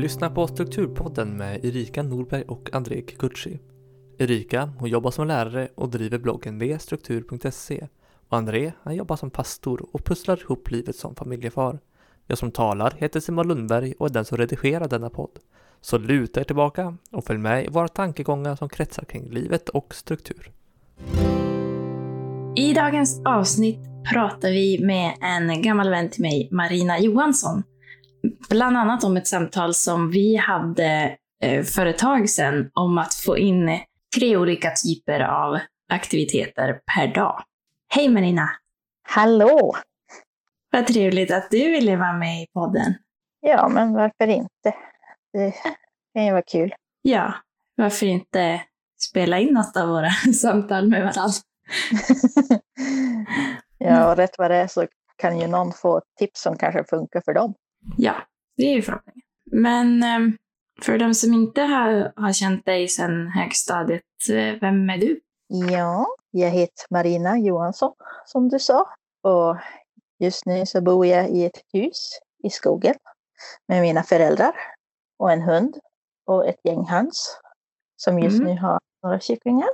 lyssnar på Strukturpodden med Erika Norberg och André Kikuchi. Erika hon jobbar som lärare och driver bloggen vstruktur.se och André han jobbar som pastor och pusslar ihop livet som familjefar. Jag som talar heter Simon Lundberg och är den som redigerar denna podd. Så luta er tillbaka och följ med i våra tankegångar som kretsar kring livet och struktur. I dagens avsnitt pratar vi med en gammal vän till mig, Marina Johansson. Bland annat om ett samtal som vi hade eh, för ett tag sedan om att få in tre olika typer av aktiviteter per dag. Hej Marina! Hallå! Vad trevligt att du ville vara med i podden. Ja, men varför inte? Det kan ju vara kul. Ja, varför inte spela in något av våra samtal med varandra? ja, och rätt vad det är så kan ju någon få tips som kanske funkar för dem. Ja, det är ju förhoppningen. Men ehm, för de som inte har, har känt dig sedan högstadiet, eh, vem är du? Ja, jag heter Marina Johansson som du sa. Och just nu så bor jag i ett hus i skogen med mina föräldrar och en hund och ett gäng höns som just mm. nu har några kycklingar.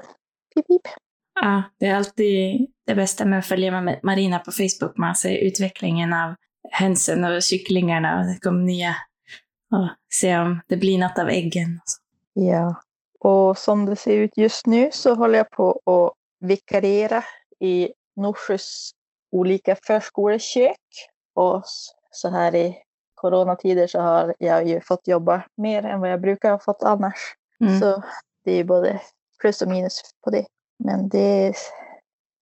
Pip, pip. Ja, det är alltid det bästa med att följa med Marina på Facebook. Man ser utvecklingen av hönsen och kycklingarna och det kommer nya. Och se om det blir något av äggen. Ja, och som det ser ut just nu så håller jag på att vikariera i Norsjös olika förskolekök. Och så här i coronatider så har jag ju fått jobba mer än vad jag brukar ha fått annars. Mm. Så det är både plus och minus på det. Men det,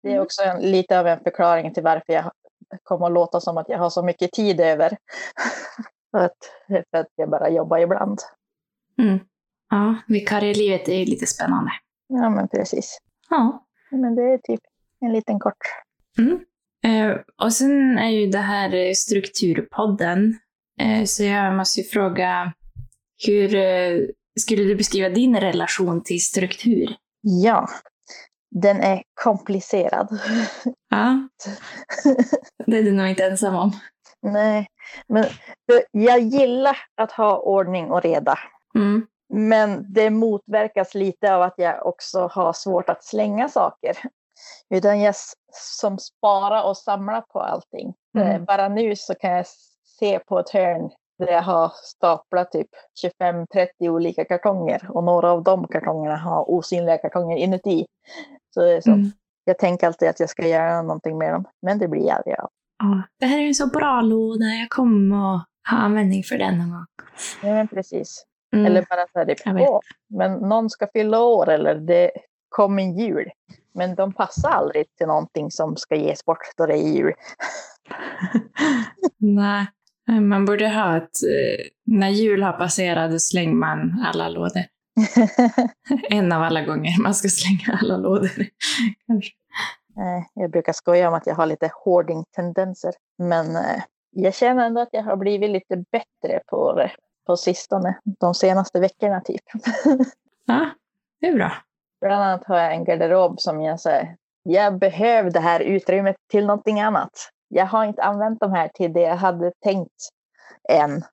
det är mm. också en, lite av en förklaring till varför jag kommer att låta som att jag har så mycket tid över. för, att, för att jag bara jobbar ibland. Mm. Ja, vikarielivet är lite spännande. Ja, men precis. Ja. Men det är typ en liten kort. Mm. Eh, och sen är ju det här strukturpodden. Eh, så jag måste ju fråga, hur eh, skulle du beskriva din relation till struktur? Ja, den är komplicerad. Ja, det är du nog inte ensam om. Nej, men jag gillar att ha ordning och reda. Mm. Men det motverkas lite av att jag också har svårt att slänga saker. Utan jag som sparar och samlar på allting. Mm. Bara nu så kan jag se på ett hörn där jag har staplat typ 25-30 olika kartonger och några av de kartongerna har osynliga kartonger inuti. Så, det så mm. Jag tänker alltid att jag ska göra någonting med dem, men det blir aldrig av. Ja, det här är en så bra låda, jag kommer att ha användning för den någon gång. Ja, men precis. Mm. Eller bara så här, typ, åh, men någon ska fylla år eller det kommer jul. Men de passar aldrig till någonting som ska ges bort då det är jul. Nej, man borde ha ett... Eh, när jul har passerat, slänger man alla lådor. en av alla gånger man ska slänga alla lådor. Kanske. Jag brukar skoja om att jag har lite hoarding-tendenser. Men eh, jag känner ändå att jag har blivit lite bättre på det på sistone. De senaste veckorna typ. Ja, det är bra. Bland annat har jag en garderob som jag säger, jag behöver det här utrymmet till någonting annat. Jag har inte använt de här till det jag hade tänkt än.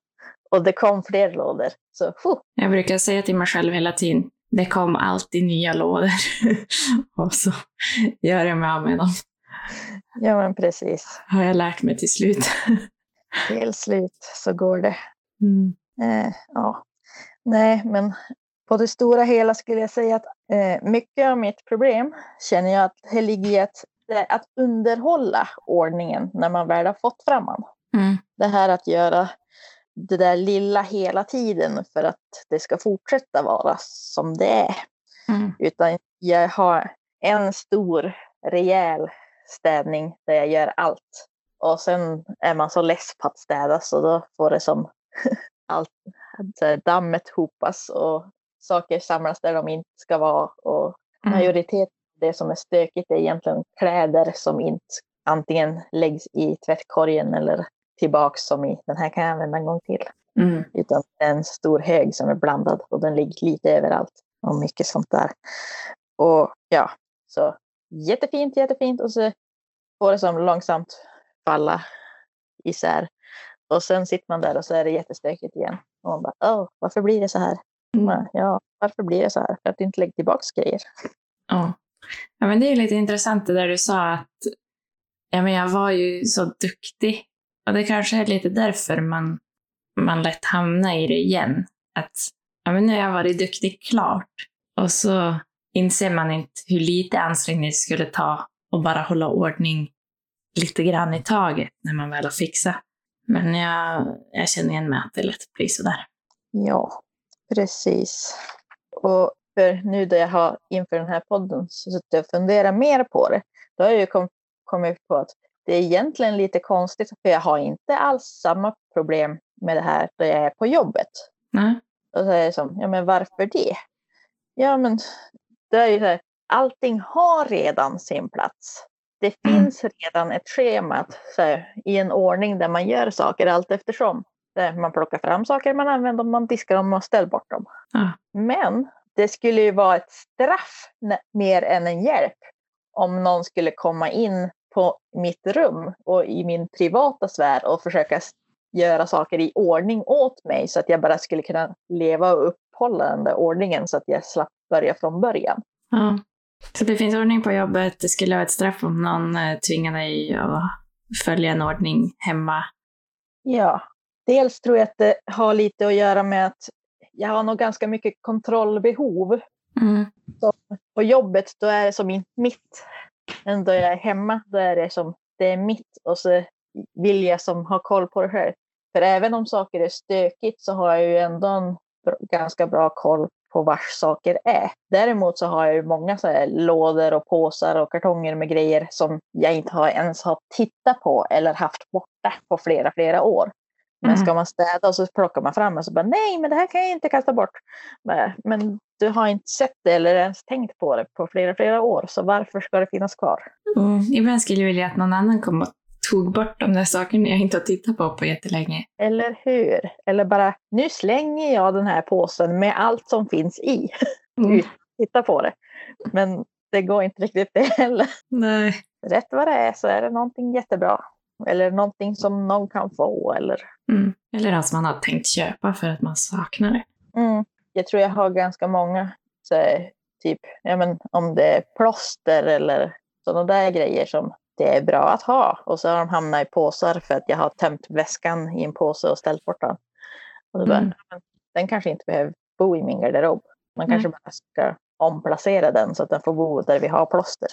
Och det kom fler lådor. Så. Jag brukar säga till mig själv hela tiden, det kom alltid nya lådor. och så gör jag mig av med dem. Ja, men precis. Har jag lärt mig till slut. till slut så går det. Mm. Eh, ja. Nej, men på det stora hela skulle jag säga att eh, mycket av mitt problem känner jag att det ligger i att, att underhålla ordningen när man väl har fått fram den. Mm. Det här att göra det där lilla hela tiden för att det ska fortsätta vara som det är. Mm. Utan jag har en stor rejäl städning där jag gör allt. Och sen är man så less på att städa så då får det som allt, dammet hopas och saker samlas där de inte ska vara. Och mm. majoritet det som är stökigt är egentligen kläder som inte antingen läggs i tvättkorgen eller tillbaks som i den här kan jag använda en gång till. Mm. Utan en stor hög som är blandad och den ligger lite överallt och mycket sånt där. Och ja, så jättefint, jättefint och så får det som långsamt falla isär. Och sen sitter man där och så är det jättestökigt igen. Och man bara, åh, varför blir det så här? Mm. Ja, varför blir det så här? För att du inte lägger tillbaka grejer. Ja. ja, men det är lite intressant det där du sa att ja, men jag var ju så duktig. Och det kanske är lite därför man, man lätt hamnar i det igen. Att ja, men nu har jag varit duktig klart. Och så inser man inte hur lite ansträngning det skulle ta att bara hålla ordning lite grann i taget när man väl har fixat. Men jag, jag känner igen mig att det lätt blir sådär. Ja, precis. Och för nu då jag har inför den här podden suttit och funderat mer på det, då har jag ju kom, kommit på att det är egentligen lite konstigt, för jag har inte alls samma problem med det här då jag är på jobbet. Nej. Och så är det som, ja men varför det? Ja men det är ju så här, allting har redan sin plats. Det Mm. finns redan ett schema här, i en ordning där man gör saker allt eftersom. Där man plockar fram saker man använder, man diskar dem och ställer bort dem. Ja. Men det skulle ju vara ett straff mer än en hjälp om någon skulle komma in på mitt rum och i min privata sfär och försöka göra saker i ordning åt mig så att jag bara skulle kunna leva och uppehålla den där ordningen så att jag slapp börja från början. Ja. Så det finns ordning på jobbet. Det skulle vara ett straff om någon eh, tvingar dig att följa en ordning hemma. Ja, dels tror jag att det har lite att göra med att jag har nog ganska mycket kontrollbehov. Mm. På jobbet då är det som mitt. Men då jag är hemma då är det som det är mitt. Och så vill jag som ha koll på det själv. För även om saker är stökigt så har jag ju ändå en ganska bra koll på vars saker är. Däremot så har jag ju många så här lådor och påsar och kartonger med grejer som jag inte har ens har tittat på eller haft borta på flera, flera år. Men Mm. ska man städa och så plockar man fram och så bara nej, men det här kan jag inte kasta bort. Men du har inte sett det eller ens tänkt på det på flera, flera år. Så varför ska det finnas kvar? Mm. Ibland skulle jag vilja att någon annan kom och tog bort de där sakerna jag inte har tittat på på jättelänge. Eller hur? Eller bara, nu slänger jag den här påsen med allt som finns i. Mm. Titta på det. Men det går inte riktigt det heller. Nej. Rätt vad det är så är det någonting jättebra. Eller någonting som någon kan få. Eller... Mm. Eller något som man har tänkt köpa för att man saknar det. Mm. Jag tror jag har ganska många, så här, typ ja, men, om det är plåster eller sådana där grejer som det är bra att ha. Och så har de hamnat i påsar för att jag har tömt väskan i en påse och ställt bort den. Och då bara, Mm. den kanske inte behöver bo i min garderob. Man Nej. kanske bara ska omplacera den så att den får bo där vi har plåster.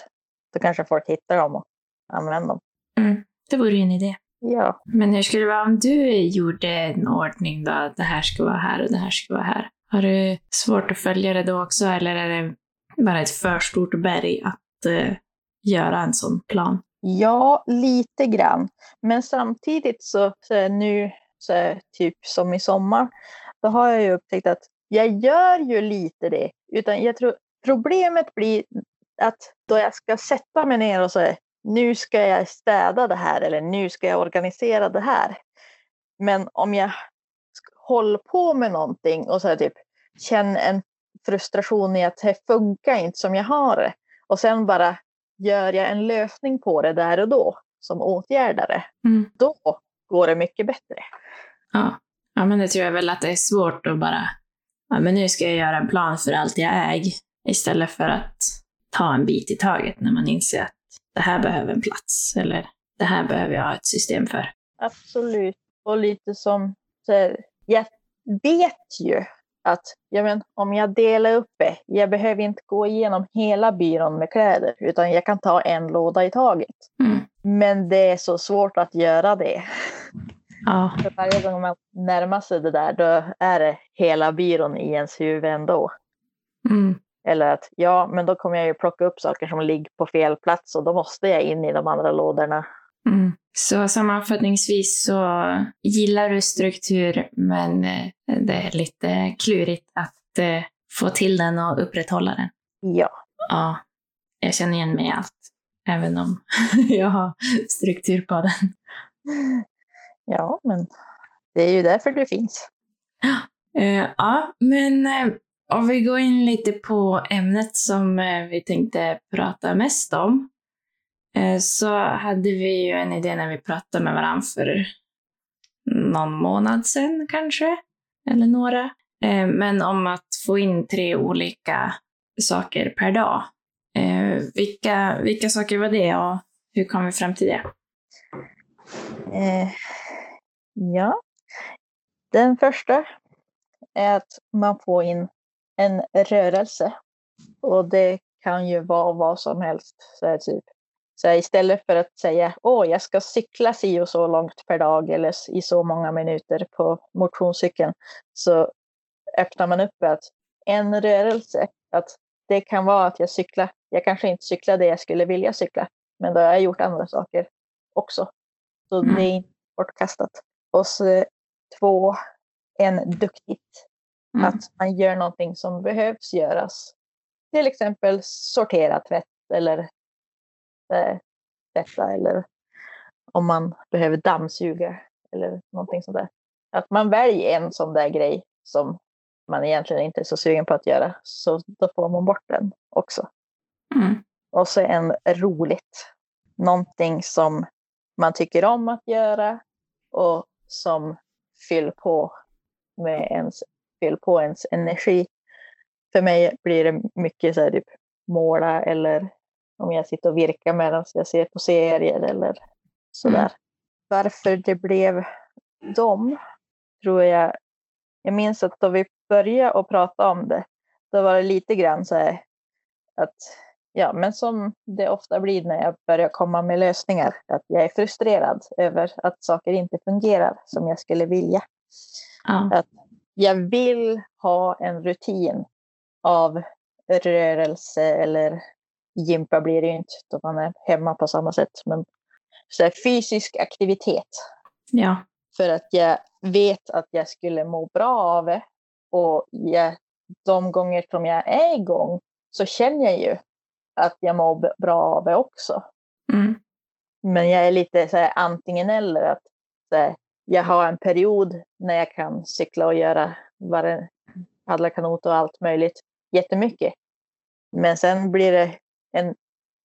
Då kanske folk hittar dem och använder dem. Mm. Det vore ju en idé. Ja, Men hur skulle det vara om du gjorde en ordning då? att Det här ska vara här och det här ska vara här. Har du svårt att följa det då också eller är det bara ett för stort berg att eh, göra en sån plan? Ja, lite grann. Men samtidigt så, så nu, så typ som i sommar, då har jag ju upptäckt att jag gör ju lite det. Utan jag tror problemet blir att då jag ska sätta mig ner och säga nu ska jag städa det här eller nu ska jag organisera det här. Men om jag håller på med någonting och så här typ känner en frustration i att det funkar inte som jag har det. Och sen bara gör jag en lösning på det där och då som åtgärdare, Mm. då går det mycket bättre. Ja. ja, men det tror jag väl att det är svårt att bara, ja men nu ska jag göra en plan för allt jag äger. Istället för att ta en bit i taget när man inser att det här behöver en plats eller det här behöver jag ha ett system för. Absolut. Och lite som, här, jag vet ju att ja, men, om jag delar upp det, jag behöver inte gå igenom hela byrån med kläder, utan jag kan ta en låda i taget. Mm. Men det är så svårt att göra det. Ja, För varje gång man närmar sig det där, då är det hela byrån i ens huvud ändå. mm. Eller att ja, men då kommer jag ju plocka upp saker som ligger på fel plats och då måste jag in i de andra lådorna. Mm. Så sammanfattningsvis så gillar du struktur, men eh, det är lite klurigt att eh, få till den och upprätthålla den. Ja, Ja, jag känner igen mig i allt, även om jag har struktur på den. ja, men det är ju därför det finns. Ja, men eh, om vi går in lite på ämnet som vi tänkte prata mest om, Eh, så hade vi ju en idé när vi pratade med varandra för någon månad sedan kanske, eller några. Eh, men om att få in tre olika saker per dag. Eh, vilka, vilka saker var det och hur kom vi fram till det? Eh, ja, den första är att man får in en rörelse. Och det kan ju vara vad som helst. Så här, typ så istället för att säga åh, jag ska cykla si och så långt per dag eller i så många minuter på motionscykeln så öppnar man upp att en rörelse, att det kan vara att jag cyklar. Jag kanske inte cyklar det jag skulle vilja cykla, men då har jag gjort andra saker också. Så mm. det är inte bortkastat. Och så två, en duktigt. Mm. Att man gör någonting som behövs göras. Till exempel sortera tvätt eller äh, tvätta eller om man behöver dammsuga eller någonting sånt där. Att man väljer en sån där grej som man egentligen inte är så sugen på att göra. Så då får man bort den också. Mm. Och så en roligt. Någonting som man tycker om att göra och som fyller på med ens, fyller på ens energi. För mig blir det mycket så här typ måla eller om jag sitter och virkar medan jag ser på serier eller sådär. Mm. Varför det blev dem tror jag. Jag minns att då vi började att prata om det, då var det lite grann så här att ja, men som det ofta blir när jag börjar komma med lösningar, att jag är frustrerad över att saker inte fungerar som jag skulle vilja. Ja. Att jag vill ha en rutin av rörelse eller gympa blir det ju inte då man är hemma på samma sätt, men så här, fysisk aktivitet. Ja. För att jag vet att jag skulle må bra av det och jag, de gånger som jag är igång så känner jag ju att jag mår bra av det också. Mm. Men jag är lite så här, antingen eller. att så här, Jag har en period när jag kan cykla och göra paddla kanot och allt möjligt jättemycket. Men sen blir det en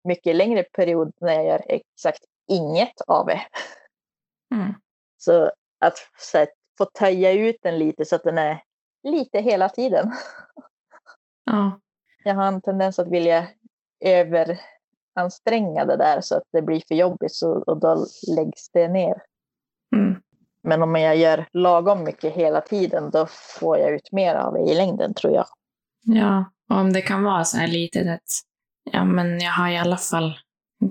mycket längre period när jag gör exakt inget av det. Mm. Så att så här, få töja ut den lite så att den är lite hela tiden. Ja. Jag har en tendens att vilja överanstränga det där så att det blir för jobbigt så, och då läggs det ner. Mm. Men om jag gör lagom mycket hela tiden då får jag ut mer av det i längden tror jag. Ja, och om det kan vara så här litet att ja, men jag har i alla fall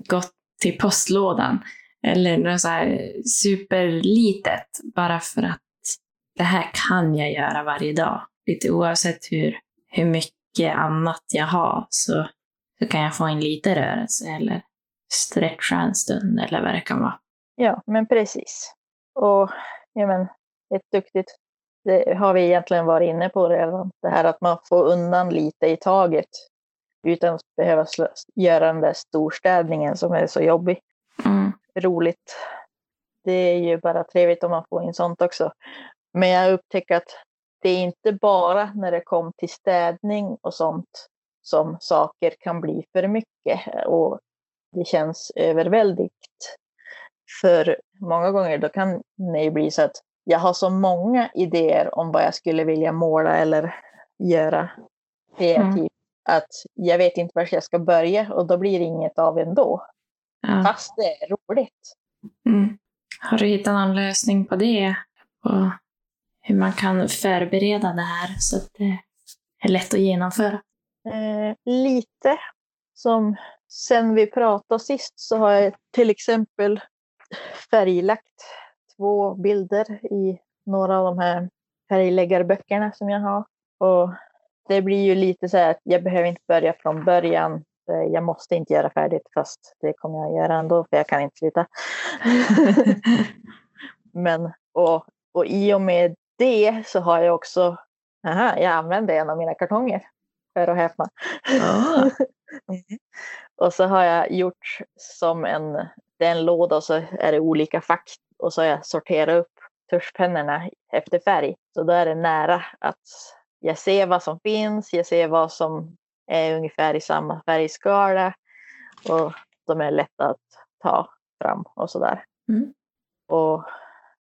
gått till postlådan. Eller något så här superlitet bara för att det här kan jag göra varje dag. Lite oavsett hur, hur mycket annat jag har så så kan jag få in lite rörelse eller stretcha en stund eller vad det kan vara. Ja, men precis. Och ja, men, ett duktigt, det har vi egentligen varit inne på redan, det här att man får undan lite i taget utan att behöva göra den där storstädningen som är så jobbig. Mm. Roligt. Det är ju bara trevligt om man får in sånt också. Men jag upptäcker att det är inte bara när det kom till städning och sånt som saker kan bli för mycket och det känns överväldigt. För många gånger då kan det bli så att jag har så många idéer om vad jag skulle vilja måla eller göra kreativt mm. Att jag vet inte var jag ska börja och då blir det inget av ändå. Ja. Fast det är roligt. Mm. Har du hittat någon lösning på det? På hur man kan förbereda det här så att det är lätt att genomföra? Eh, lite. Som sen vi pratade sist så har jag till exempel färglagt två bilder i några av de här färgläggarböckerna som jag har. Och det blir ju lite så här att jag behöver inte börja från början. Jag måste inte göra färdigt fast det kommer jag göra ändå för jag kan inte sluta. Men och, och i och med det så har jag också, aha, jag använde en av mina kartonger Hör och häpna. Ah. Och så har jag gjort som en, det är en låda och så är det olika fack och så har jag sorterat upp tuschpennorna efter färg. Så då är det nära att jag ser vad som finns, jag ser vad som är ungefär i samma färgskala och de är lätta att ta fram och sådär. Mm. Och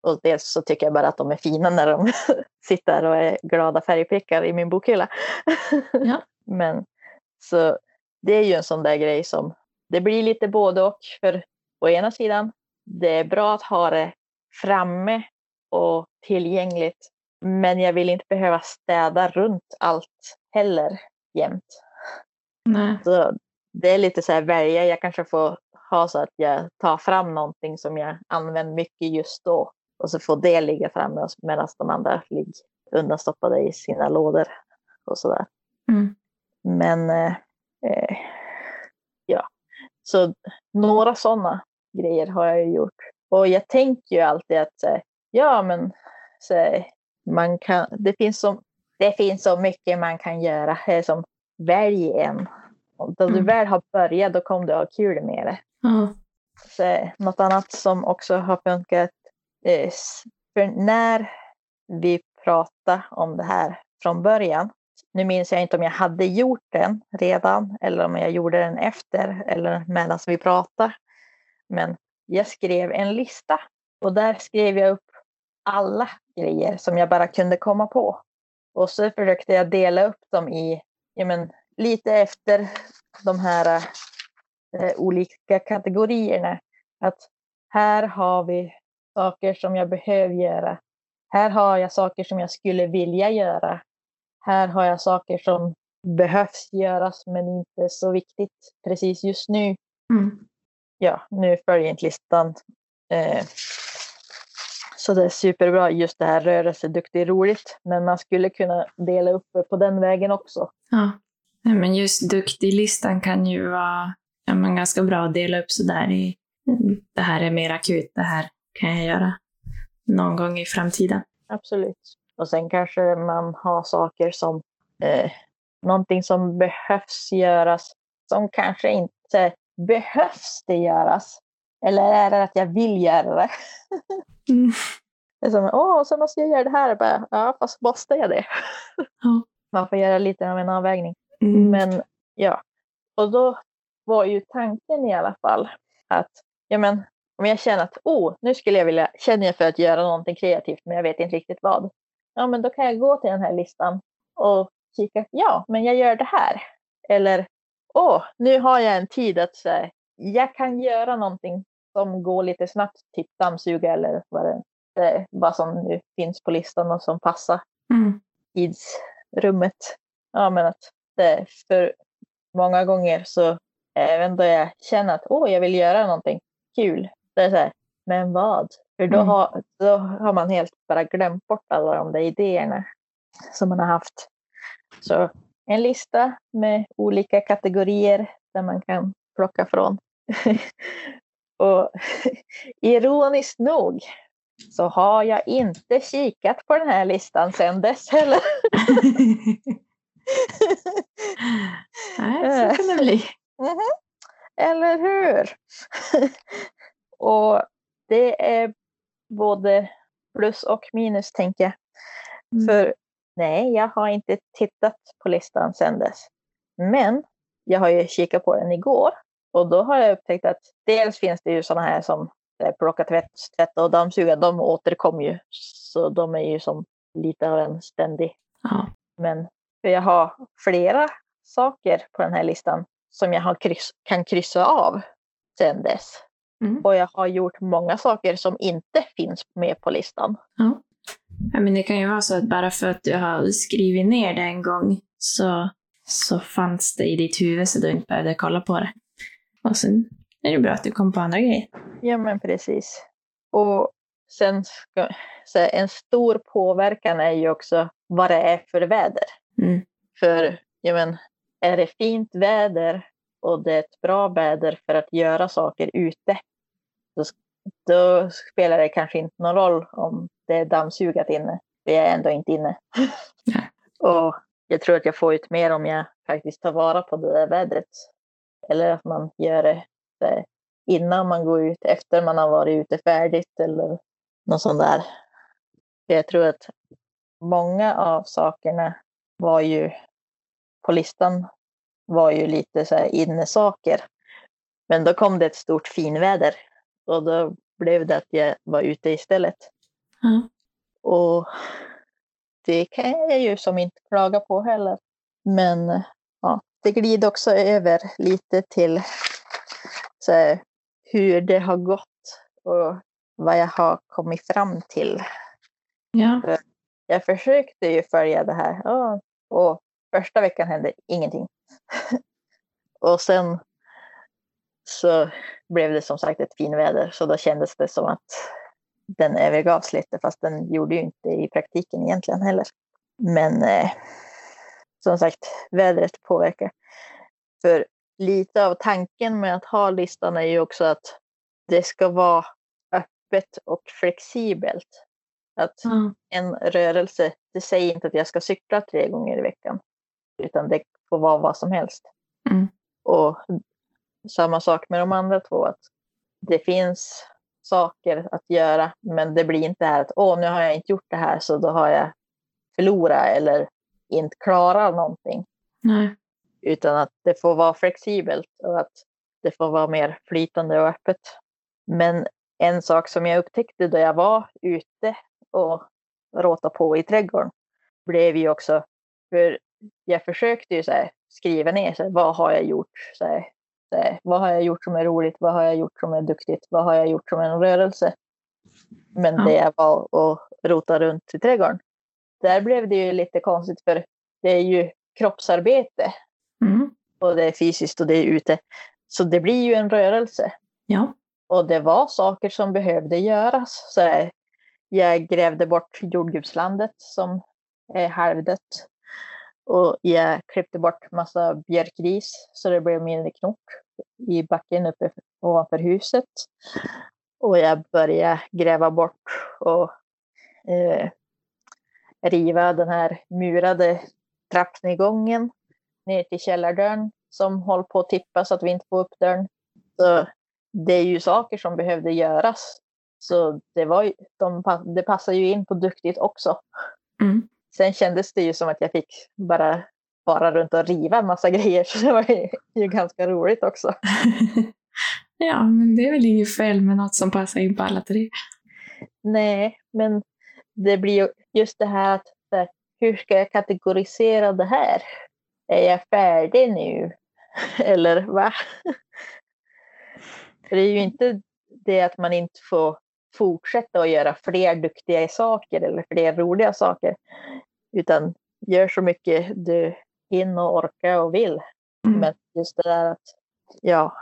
Och dels så tycker jag bara att de är fina när de sitter och är glada färgprickar i min bokhylla. Ja. Men så det är ju en sån där grej som det blir lite både och. För å ena sidan, det är bra att ha det framme och tillgängligt. Men jag vill inte behöva städa runt allt heller jämt. Nej. Så det är lite så här välja. Jag kanske får ha så att jag tar fram någonting som jag använder mycket just då. Och så får det ligga framme medan de andra ligger undanstoppade i sina lådor. Och sådär. Mm. Men eh, eh, ja, så några sådana grejer har jag ju gjort. Och jag tänker ju alltid att eh, ja, men så, man kan, det, finns så, det finns så mycket man kan göra. Är som välj en. Och då du Mm. väl har börjat, då kommer du ha kul med det. Ja. Så, eh, något annat som också har funkat. Eh, för när vi pratade om det här från början. Nu minns jag inte om jag hade gjort den redan eller om jag gjorde den efter eller medan vi pratade. Men jag skrev en lista och där skrev jag upp alla grejer som jag bara kunde komma på. Och så försökte jag dela upp dem i, ja men, lite efter de här eh, olika kategorierna. Att här har vi saker som jag behöver göra. Här har jag saker som jag skulle vilja göra. Här har jag saker som behövs göras men inte så viktigt precis just nu. Mm. Ja, nu följer inte listan. Eh, så det är superbra just det här rörelseduktig roligt. Men man skulle kunna dela upp det på den vägen också. Ja. Nej, men just duktig-listan kan ju vara ja, men ganska bra att dela upp sådär i mm, det här är mer akut, det här kan jag göra någon gång i framtiden. Absolut. Och sen kanske man har saker som eh, någonting som behövs göras som kanske inte behövs det göras. Eller är det att jag vill göra det? Mm. Det är som, åh, så måste jag göra det här. Bara, ja, fast måste jag det? Ja. Man får göra lite av en avvägning. Mm. Men ja, och då var ju tanken i alla fall att ja, men, om jag känner att oh, nu skulle jag vilja, känner jag för att göra någonting kreativt men jag vet inte riktigt vad. Ja, men då kan jag gå till den här listan och kika, ja, men jag gör det här. Eller, åh, nu har jag en tid att säga, jag kan göra någonting som går lite snabbt, typ dammsuga eller vad, det, det, vad som nu finns på listan och som passar Mm. tidsrummet. Ja, men att det för många gånger så även då jag känner att åh, jag vill göra någonting kul. Det är så här, men vad? För då, Mm. har, då har man helt bara glömt bort alla de där idéerna som man har haft. Så en lista med olika kategorier där man kan plocka från. Och ironiskt nog så har jag inte kikat på den här listan sedan dess heller. Nej, så kan det bli. Mhm. Eller hur? och det är både plus och minus tänker jag. Mm. För nej, jag har inte tittat på listan sedan dess. Men jag har ju kikat på den igår och då har jag upptäckt att dels finns det ju sådana här som eh, plocka tvätt, tvätta och dammsuga. De återkommer ju. Så de är ju som lite av en ständig Ja. men jag har flera saker på den här listan som jag kryss, kan kryssa av sedan dess. Mm. Och jag har gjort många saker som inte finns med på listan. Ja. ja, men det kan ju vara så att bara för att du har skrivit ner det en gång så, så fanns det i ditt huvud så du inte behövde kolla på det. Och sen är det bra att du kom på andra grejer. Ja men precis. Och sen ska, så en stor påverkan är ju också vad det är för väder. Mm. För ja, men, är det fint väder och det är ett bra väder för att göra saker ute, då, då spelar det kanske inte någon roll om det är dammsugat inne. Jag är ändå inte inne. Och jag tror att jag får ut mer om jag faktiskt tar vara på det där vädret. Eller att man gör det här, innan man går ut, efter man har varit ute färdigt eller något sånt där. Jag tror att många av sakerna var ju på listan var ju lite så här innesaker. Men då kom det ett stort finväder och då blev det att jag var ute istället. Ja. Och det kan jag ju som inte klaga på heller. Men ja, det glider också över lite till så hur det har gått och vad jag har kommit fram till. Ja. Jag försökte ju följa det här och första veckan hände ingenting. och sen så blev det som sagt ett finväder så då kändes det som att den övergavs lite fast den gjorde ju inte i praktiken egentligen heller. Men eh, som sagt, vädret påverkar. För lite av tanken med att ha listan är ju också att det ska vara öppet och flexibelt. Att Ja. en rörelse, det säger inte att jag ska cykla tre gånger i veckan. Utan det får vara vad som helst. Mm. Och samma sak med de andra två. Att det finns saker att göra. Men det blir inte här att åh, nu har jag inte gjort det här så då har jag förlorat eller inte klarat någonting. Nej. Utan att det får vara flexibelt och att det får vara mer flytande och öppet. Men en sak som jag upptäckte då jag var ute och råtade på i trädgården blev ju också, för jag försökte ju så här, skriva ner så här, vad har jag gjort, så här, så här, vad har jag gjort som är roligt, vad har jag gjort som är duktigt, vad har jag gjort som en rörelse. Men Ja. det jag var och rotade runt i trädgården, där blev det ju lite konstigt för det är ju kroppsarbete Mm. och det är fysiskt och det är ute. Så det blir ju en rörelse. Ja. Och det var saker som behövde göras. Så här, jag grävde bort jordgubbslandet som är halvdött. Och jag klippte bort massa björkris så det blev mindre knort i backen uppe ovanför huset. Och jag började gräva bort och eh, riva den här murade trappnedgången ner till källardörren som håller på att tippa så att vi inte får upp dörren. Så det är ju saker som behövde göras. Så det, var ju, de, det passar ju in på duktigt också. Mm. Sen kändes det ju som att jag fick bara fara runt och riva en massa grejer. Så det var ju, ju ganska roligt också. ja, men det är väl inget fel med något som passar in på alla tre. Nej, men det blir ju just det här att hur ska jag kategorisera det här? Är jag färdig nu? Eller va? För det är ju inte det att man inte får fortsätta att göra fler duktiga saker eller fler roliga saker. Utan gör så mycket du hinner och orkar och vill. Mm. Men just det där att, ja,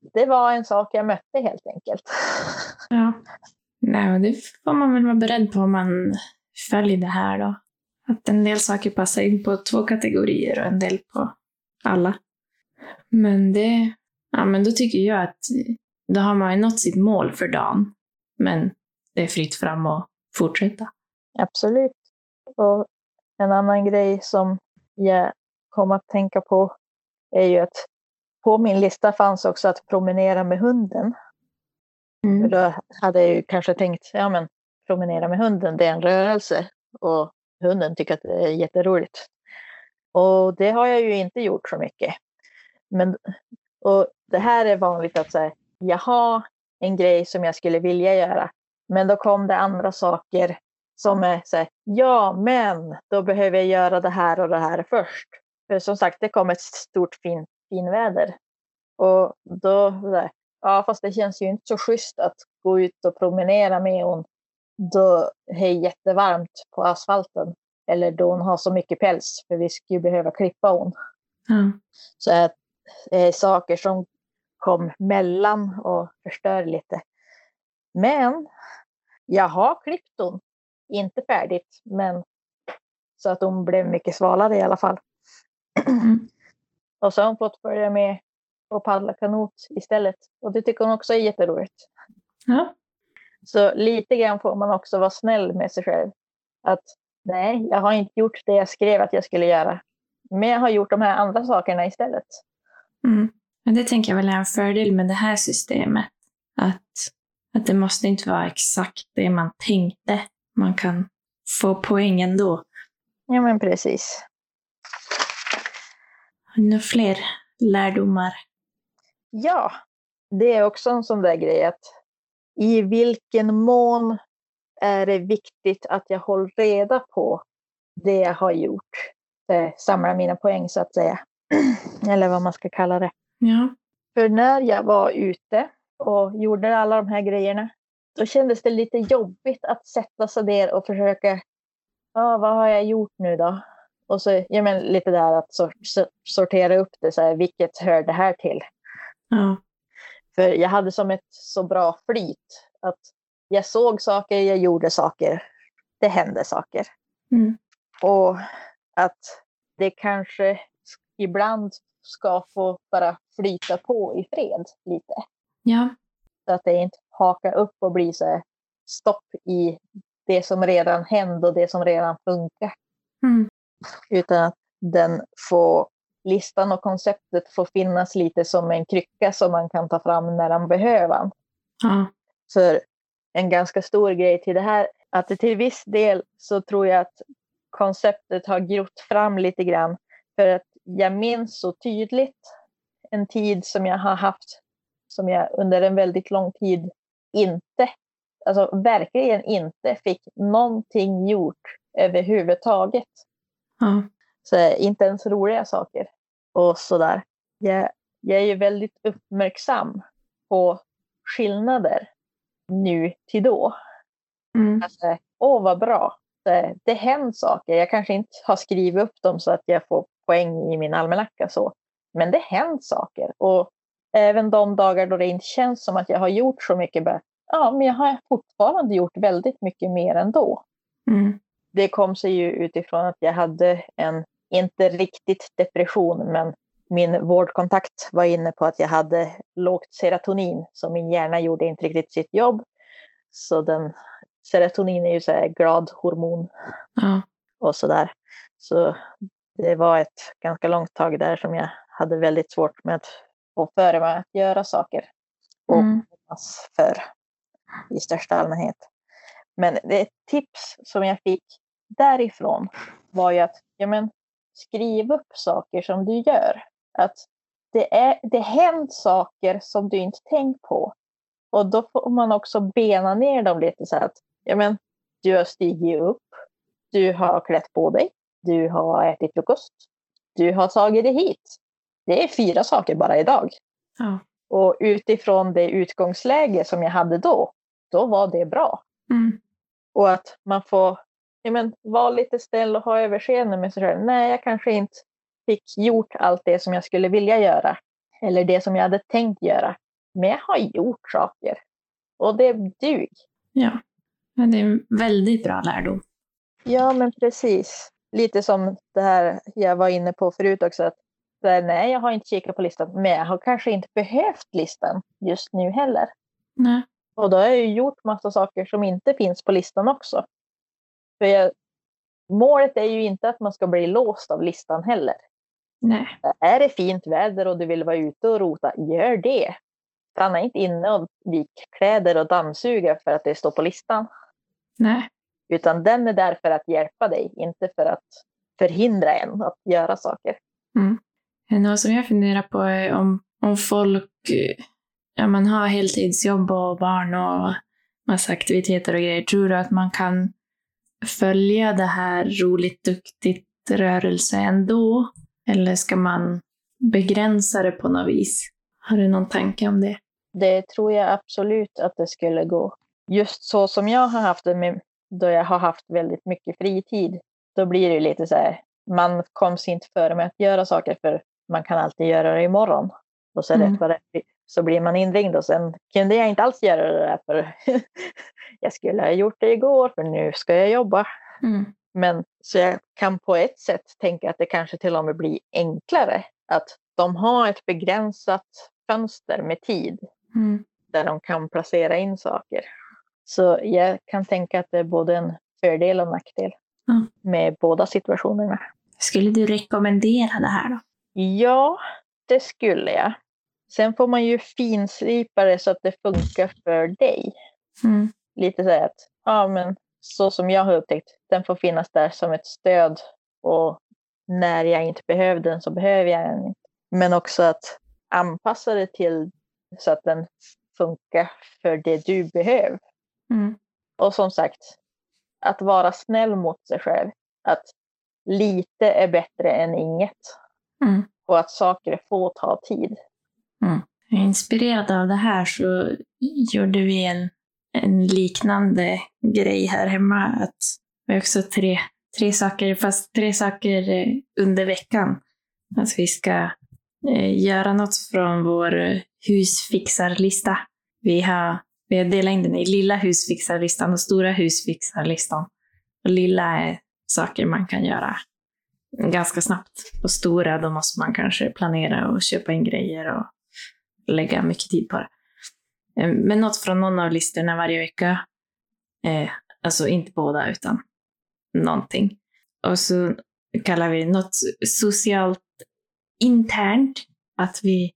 det var en sak jag mötte helt enkelt. Ja. Nej, det får man väl vara beredd på om man följer det här då. Att en del saker passar in på två kategorier och en del på alla. Men det, ja men då tycker jag att då har man ju nått sitt mål för dagen. Men det är fritt fram att fortsätta. Absolut. Och en annan grej som jag kom att tänka på är ju att på min lista fanns också att promenera med hunden. För då hade jag ju kanske tänkt, ja men promenera med hunden, det är en rörelse och hunden tycker att det är jätteroligt. Och det har jag ju inte gjort så mycket. Men, och det här är vanligt att säga, jag har en grej som jag skulle vilja göra, men då kom det andra saker som är så här, ja men då behöver jag göra det här och det här först. För som sagt, det kom ett stort fin, finväder. Och då, ja fast det känns ju inte så schysst att gå ut och promenera med hon då det är jättevarmt på asfalten. Eller då hon har så mycket päls, för vi skulle behöva klippa hon. Ja. Så att det är saker som kom mellan och förstör lite. Men jag har klippt hon. Inte färdigt, men så att hon blev mycket svalare i alla fall. Mm. Och så har hon fått börja med att paddla kanot istället. Och det tycker hon också är jätteroligt. Ja. Så lite grann får man också vara snäll med sig själv. Att nej, jag har inte gjort det jag skrev att jag skulle göra. Men jag har gjort de här andra sakerna istället. Mm. Men det tänker jag väl är en fördel med det här systemet. Att, att det måste inte vara exakt det man tänkte. Man kan få poäng ändå. Ja, men precis. Har ni några fler lärdomar? Ja, det är också en sån där grej att i vilken mån är det viktigt att jag håller reda på det jag har gjort. Eh, samla mina poäng så att säga. Eller vad man ska kalla det. Ja. För när jag var ute och gjorde alla de här grejerna, då kändes det lite jobbigt att sätta sig ner och försöka, ah, vad har jag gjort nu då? Och så ja, men lite där att sor sortera upp det, så här, vilket hör det här till? Ja. För jag hade som ett så bra flyt att jag såg saker, jag gjorde saker, det hände saker. Mm. Och att det kanske ibland ska få bara flyta på i fred lite. Ja. Så att det inte hakar upp och blir så stopp i det som redan hände och det som redan funkar. Mm. Utan att den får, listan och konceptet får finnas lite som en krycka som man kan ta fram när man behöver. Ja. För en ganska stor grej till det här, att det till viss del så tror jag att konceptet har grott fram lite grann. För att jag minns så tydligt en tid som jag har haft, som jag under en väldigt lång tid inte, alltså verkligen inte fick någonting gjort överhuvudtaget. Ja. Så inte ens roliga saker och sådär. Jag, jag är ju väldigt uppmärksam på skillnader nu till då. Mm. Alltså, åh vad bra. Det, det händer saker. Jag kanske inte har skrivit upp dem så att jag får poäng i min almanacka så. Men det händer saker. Och även de dagar då det inte känns som att jag har gjort så mycket. Bara, ja, men jag har fortfarande gjort väldigt mycket mer ändå. Mm. Det kom sig ju utifrån att jag hade en, inte riktigt depression, men min vårdkontakt var inne på att jag hade lågt serotonin, så min hjärna gjorde inte riktigt sitt jobb. Så den, serotonin är ju så här glad hormon Ja. och sådär. Så det var ett ganska långt tag där som jag hade väldigt svårt med att få för mig att göra saker. Och Mm. för i största allmänhet. Men det ett tips som jag fick därifrån var ju att ja, men, skriv upp saker som du gör. Att det, är, det händer saker som du inte tänkt på. Och då får man också bena ner dem lite så att ja, men, du har stigit upp, du har klätt på dig, du har ätit frukost, du har tagit dig hit. Det är fyra saker bara idag. Ja. Och utifrån det utgångsläge som jag hade då, då var det bra. Mm. Och att man får men, vara lite snäll och ha överseende med sig själv. Nej, jag kanske inte fick gjort allt det som jag skulle vilja göra. Eller det som jag hade tänkt göra. Men jag har gjort saker. Och det dug. ja. Men det är en väldigt bra lärdom. Ja, men precis. Lite som det här jag var inne på förut också. Att, här, nej, jag har inte kikat på listan. Men jag har kanske inte behövt listan just nu heller. Nej. Och då har jag ju gjort massa saker som inte finns på listan också. För jag, målet är ju inte att man ska bli låst av listan heller. Nej. Är det fint väder och du vill vara ute och rota, gör det. Stanna inte inne och vik kläder och dammsuga för att det står på listan. Nej. Utan den är där för att hjälpa dig, inte för att förhindra en att göra saker. Mm. Något som jag funderar på är om, om folk eh, ja, man har heltidsjobb och barn och massa aktiviteter och grejer. Tror du att man kan följa det här roligt, duktigt rörelse ändå? Eller ska man begränsa det på något vis? Har du någon tanke om det? Det tror jag absolut att det skulle gå. Just så som jag har haft det med, då jag har haft väldigt mycket fritid, då blir det lite så här, man kommer inte före med att göra saker för man kan alltid göra det imorgon. Och så Mm. rätt vad det så blir man inringd och sen kunde jag inte alls göra det där för jag skulle ha gjort det igår för nu ska jag jobba. Mm. Men så jag kan på ett sätt tänka att det kanske till och med blir enklare att de har ett begränsat fönster med tid Mm. där de kan placera in saker. Så jag kan tänka att det är både en fördel och nackdel Ja. med båda situationerna. Skulle du rekommendera det här då? Ja, det skulle jag. Sen får man ju finslipa det så att det funkar för dig. Mm. Lite så att, ja men så som jag har upptäckt, den får finnas där som ett stöd och när jag inte behöver den så behöver jag den inte. Men också att anpassa det till så att den funkar för det du behöver. Mm. Och som sagt, att vara snäll mot sig själv. Att lite är bättre än inget. Mm. Och att saker får ta tid. Mm. Inspirerad av det här så gjorde vi en, en liknande grej här hemma. Att vi har också tre, tre saker, fast tre saker eh, under veckan. Att vi ska eh, göra något från vår husfixarlista. Vi har, vi har delat in den i lilla husfixarlistan och stora husfixarlistan. Och lilla är saker man kan göra ganska snabbt. Och stora, då måste man kanske planera och köpa in grejer och lägga mycket tid på det. Eh, men något från någon av listorna varje vecka. Eh, alltså inte båda, utan någonting. Och så kallar vi något socialt internt, att vi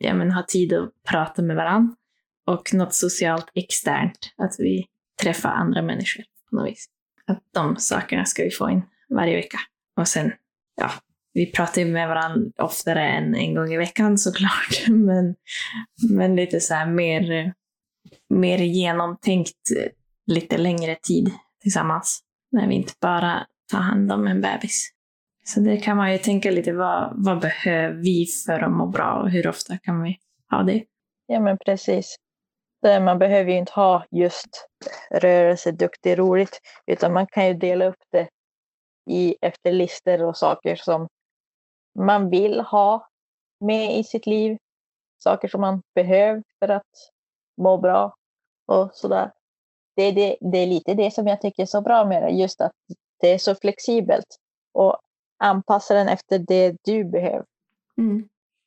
ja, men, har tid att prata med varandra. Och något socialt externt, att vi träffar andra människor på något vis. Att de sakerna ska vi få in varje vecka. Och sen, ja, vi pratar ju med varandra oftare än en gång i veckan såklart, men, men lite så här mer, mer genomtänkt eh, lite längre tid tillsammans. När vi inte bara tar hand om en bebis. Så det kan man ju tänka lite, vad, vad behöver vi för att må bra och hur ofta kan vi ha det? Ja men precis. Man behöver ju inte ha just rörelse, duktig, roligt. Utan man kan ju dela upp det i, efter listor och saker som man vill ha med i sitt liv. Saker som man behöver för att må bra och sådär. Det är, det, det är lite det som jag tycker är så bra med det, just att det är så flexibelt. Och anpassa den efter det du behöver.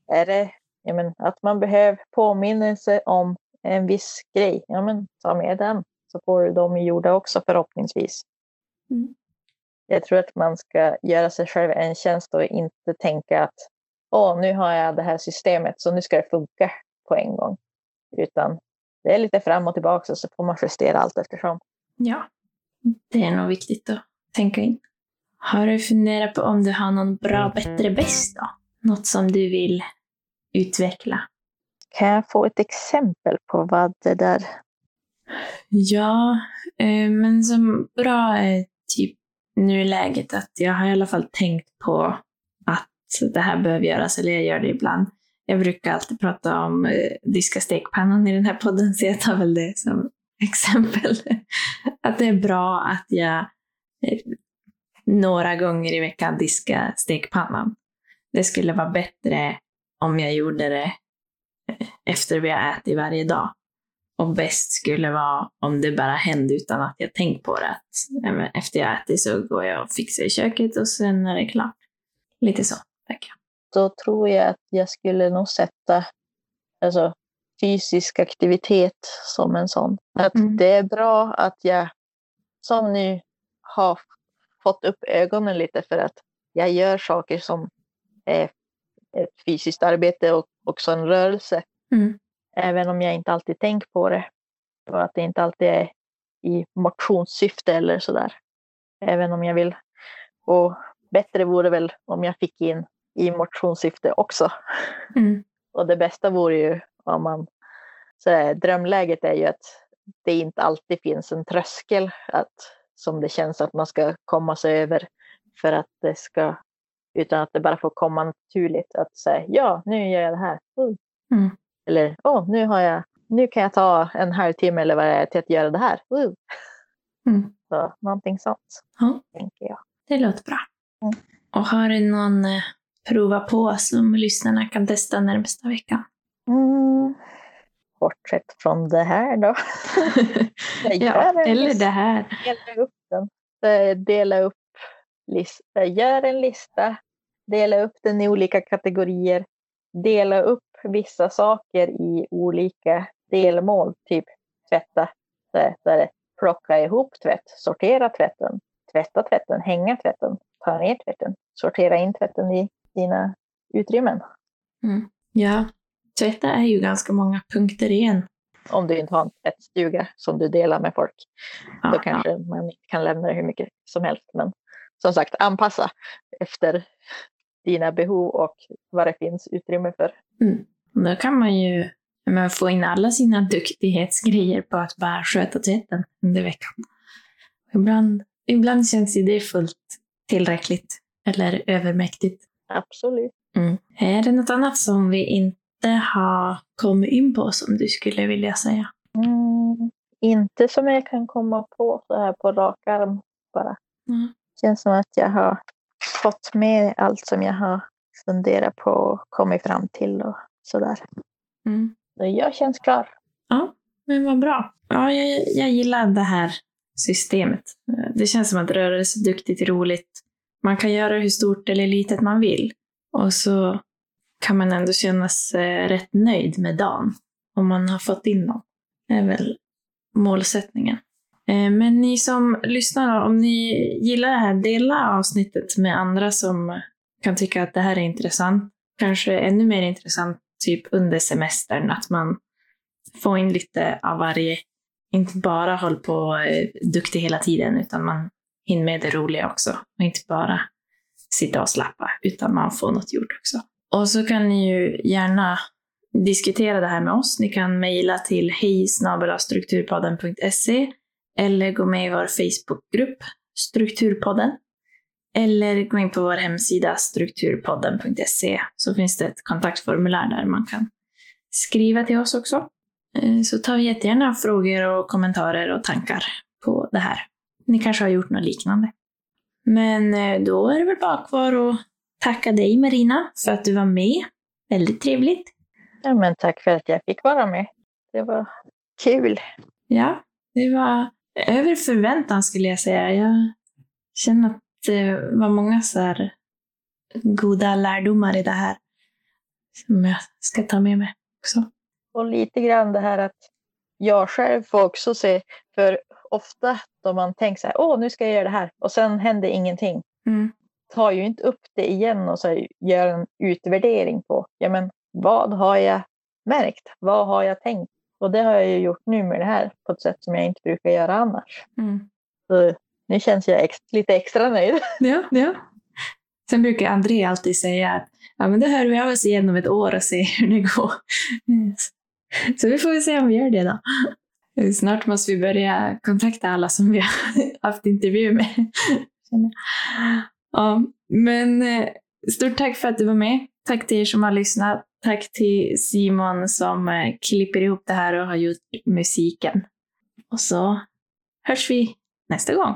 Är det ja, men, att man behöver påminnelse om en viss grej, ja men ta med den. Så får du dem gjorda också förhoppningsvis. Mm. Jag tror att man ska göra sig själv en tjänst och inte tänka att åh, nu har jag det här systemet så nu ska det funka på en gång. Utan det är lite fram och tillbaka och så får man justera allt eftersom. Ja, det är nog viktigt att tänka in. Har du funderat på om du har någon bra, bättre, bäst då? Något som du vill utveckla? Kan jag få ett exempel på vad det där Ja, eh, men som bra är typ nu är läget att jag har i alla fall tänkt på att det här behöver göras, eller jag gör det ibland. Jag brukar alltid prata om eh, diska stekpannan i den här podden, så jag tar väl det som exempel. att det är bra att jag eh, några gånger i veckan diskar stekpannan. Det skulle vara bättre om jag gjorde det eh, efter vi har ätit varje dag. Och bäst skulle vara om det bara hände utan att jag tänkt på det. Att, efter jag ätit så går jag och fixar i köket och sen är det klart. Lite så, tack. då tror jag att jag skulle nog sätta alltså, fysisk aktivitet som en sån. Att Mm. det är bra att jag som nu har fått upp ögonen lite för att jag gör saker som är ett fysiskt arbete och också en rörelse. Mm. Även om jag inte alltid tänker på det. Och att det inte alltid är i motionssyfte eller sådär. Även om jag vill. Och bättre vore väl om jag fick in i motionssyfte också. Mm. Och det bästa vore ju om man... Så här, drömläget är ju att det inte alltid finns en tröskel att, som det känns att man ska komma sig över för att det ska... Utan att det bara får komma naturligt att säga ja, nu gör jag det här. Uh. Mm. Eller åh, nu har jag... Nu kan jag ta en halvtimme eller vad det är till att göra det här. Uh. Mm. Så någonting sånt, Ja. tänker jag. Det låter bra. Mm. Och har du någon eh, prova på som lyssnarna kan testa närmsta veckan? Mm. Bortsett från det här då. Ja, eller det här. dela upp den. Eh, Dela upp lista. Gör en lista. Dela upp den i olika kategorier. Dela upp vissa saker i olika delmål. Typ tvätta. Det plocka ihop tvätt. Sortera tvätten. Tvätta tvätten. Hänga tvätten. Ta ner tvätten. Sortera in tvätten i dina utrymmen. Mm. Ja, tvätta är ju ganska många punkter igen. Om du inte har en tvättstuga som du delar med folk. Ja, Då kanske man inte kan lämna det hur mycket som helst. Men som sagt, anpassa efter dina behov och vad det finns utrymme för. ja. Då kan man ju men, få in alla sina duktighetsgrejer på att bara sköta tvätten under veckan. Ibland, ibland känns det fullt tillräckligt eller övermäktigt. Absolut. Mm. Är det något annat som vi inte har kommit in på som du skulle vilja säga? Mm, inte som jag kan komma på så här på rak arm bara. Mm. känns som att jag har fått med allt som jag har funderat på och kommit fram till och sådär. Mm. Jag känns klar. Ja, men vad bra. Ja, jag, jag gillar det här systemet. Det känns som att rörelseduktigt är roligt. Man kan göra hur stort eller litet man vill. Och så kan man ändå känna sig rätt nöjd med dagen. Om man har fått in dem. Det är väl målsättningen. Eh, Men ni som lyssnar, om ni gillar det här, dela avsnittet med andra som kan tycka att det här är intressant. Kanske ännu mer intressant typ under semestern, att man får in lite av varje. Inte bara håll på eh, duktig hela tiden, utan man hinner med det roliga också. Och inte bara sitta och slappa, utan man får något gjort också. Och så kan ni ju gärna diskutera det här med oss. Ni kan mejla till hej eller gå med i vår Facebookgrupp Strukturpodden. Eller gå in på vår hemsida strukturpodden.se så finns det ett kontaktformulär där man kan skriva till oss också. Eh, Så tar vi jättegärna frågor och kommentarer och tankar på det här. Ni kanske har gjort något liknande. Men eh, då är det väl bara kvar att tacka dig Marina för att du var med. Väldigt trevligt. Ja, men tack för att jag fick vara med. Det var kul. Ja, det var över förväntan skulle jag säga. Jag känner att det var många så goda lärdomar i det här som jag ska ta med mig också. Och lite grann det här att jag själv får också se, för ofta då man tänker så här, åh nu ska jag göra det här och sen händer ingenting. Mm. tar ju inte upp det igen och så gör en utvärdering på, ja men vad har jag märkt? Vad har jag tänkt? Och det har jag ju gjort nu med det här på ett sätt som jag inte brukar göra annars. Mm. Så nu känns jag ex- lite extra nöjd. Ja, ja. Sen brukar André alltid säga att ja, men det hör vi av oss igen om ett år och se hur det går. Så vi får väl se om vi gör det då. Snart måste vi börja kontakta alla som vi har haft intervju med. Ja, men eh, stort tack för att du var med. Tack till er som har lyssnat. Tack till Simon som eh, klipper ihop det här och har gjort musiken. Och så hörs vi nästa gång.